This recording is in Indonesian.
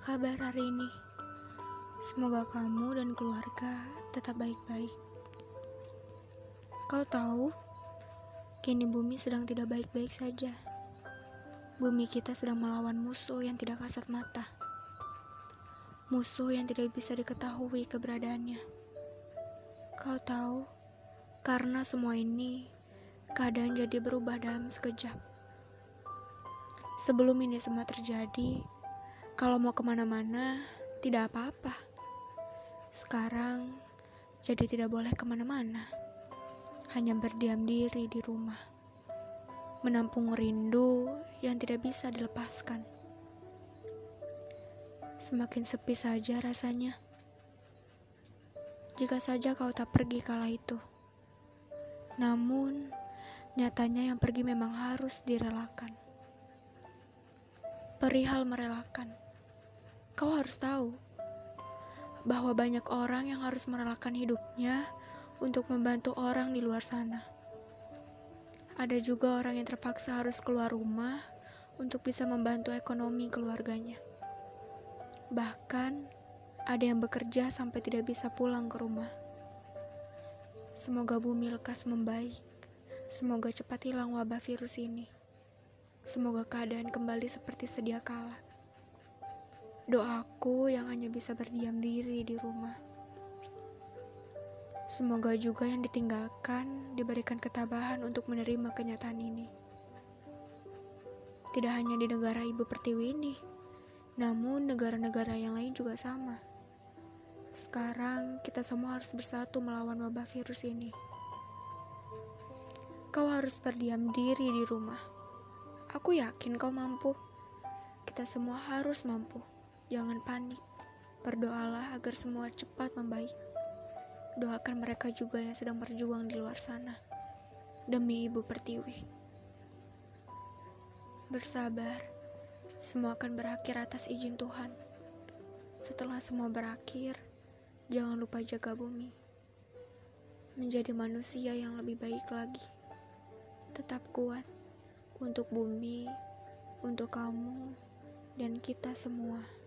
kabar hari ini? Semoga kamu dan keluarga tetap baik-baik. Kau tahu, kini bumi sedang tidak baik-baik saja. Bumi kita sedang melawan musuh yang tidak kasat mata. Musuh yang tidak bisa diketahui keberadaannya. Kau tahu, karena semua ini, keadaan jadi berubah dalam sekejap. Sebelum ini semua terjadi, kalau mau ke mana-mana, tidak apa-apa. Sekarang, jadi tidak boleh ke mana-mana. Hanya berdiam diri di rumah. Menampung rindu yang tidak bisa dilepaskan. Semakin sepi saja rasanya. Jika saja kau tak pergi kala itu. Namun, nyatanya yang pergi memang harus direlakan. Perihal merelakan Kau harus tahu bahwa banyak orang yang harus merelakan hidupnya untuk membantu orang di luar sana. Ada juga orang yang terpaksa harus keluar rumah untuk bisa membantu ekonomi keluarganya. Bahkan ada yang bekerja sampai tidak bisa pulang ke rumah. Semoga bumi lekas membaik. Semoga cepat hilang wabah virus ini. Semoga keadaan kembali seperti sedia kala. Doaku yang hanya bisa berdiam diri di rumah. Semoga juga yang ditinggalkan diberikan ketabahan untuk menerima kenyataan ini. Tidak hanya di negara Ibu Pertiwi ini, namun negara-negara yang lain juga sama. Sekarang kita semua harus bersatu melawan wabah virus ini. Kau harus berdiam diri di rumah. Aku yakin kau mampu. Kita semua harus mampu. Jangan panik. Berdoalah agar semua cepat membaik. Doakan mereka juga yang sedang berjuang di luar sana. Demi Ibu Pertiwi. Bersabar. Semua akan berakhir atas izin Tuhan. Setelah semua berakhir, jangan lupa jaga bumi. Menjadi manusia yang lebih baik lagi. Tetap kuat untuk bumi, untuk kamu, dan kita semua.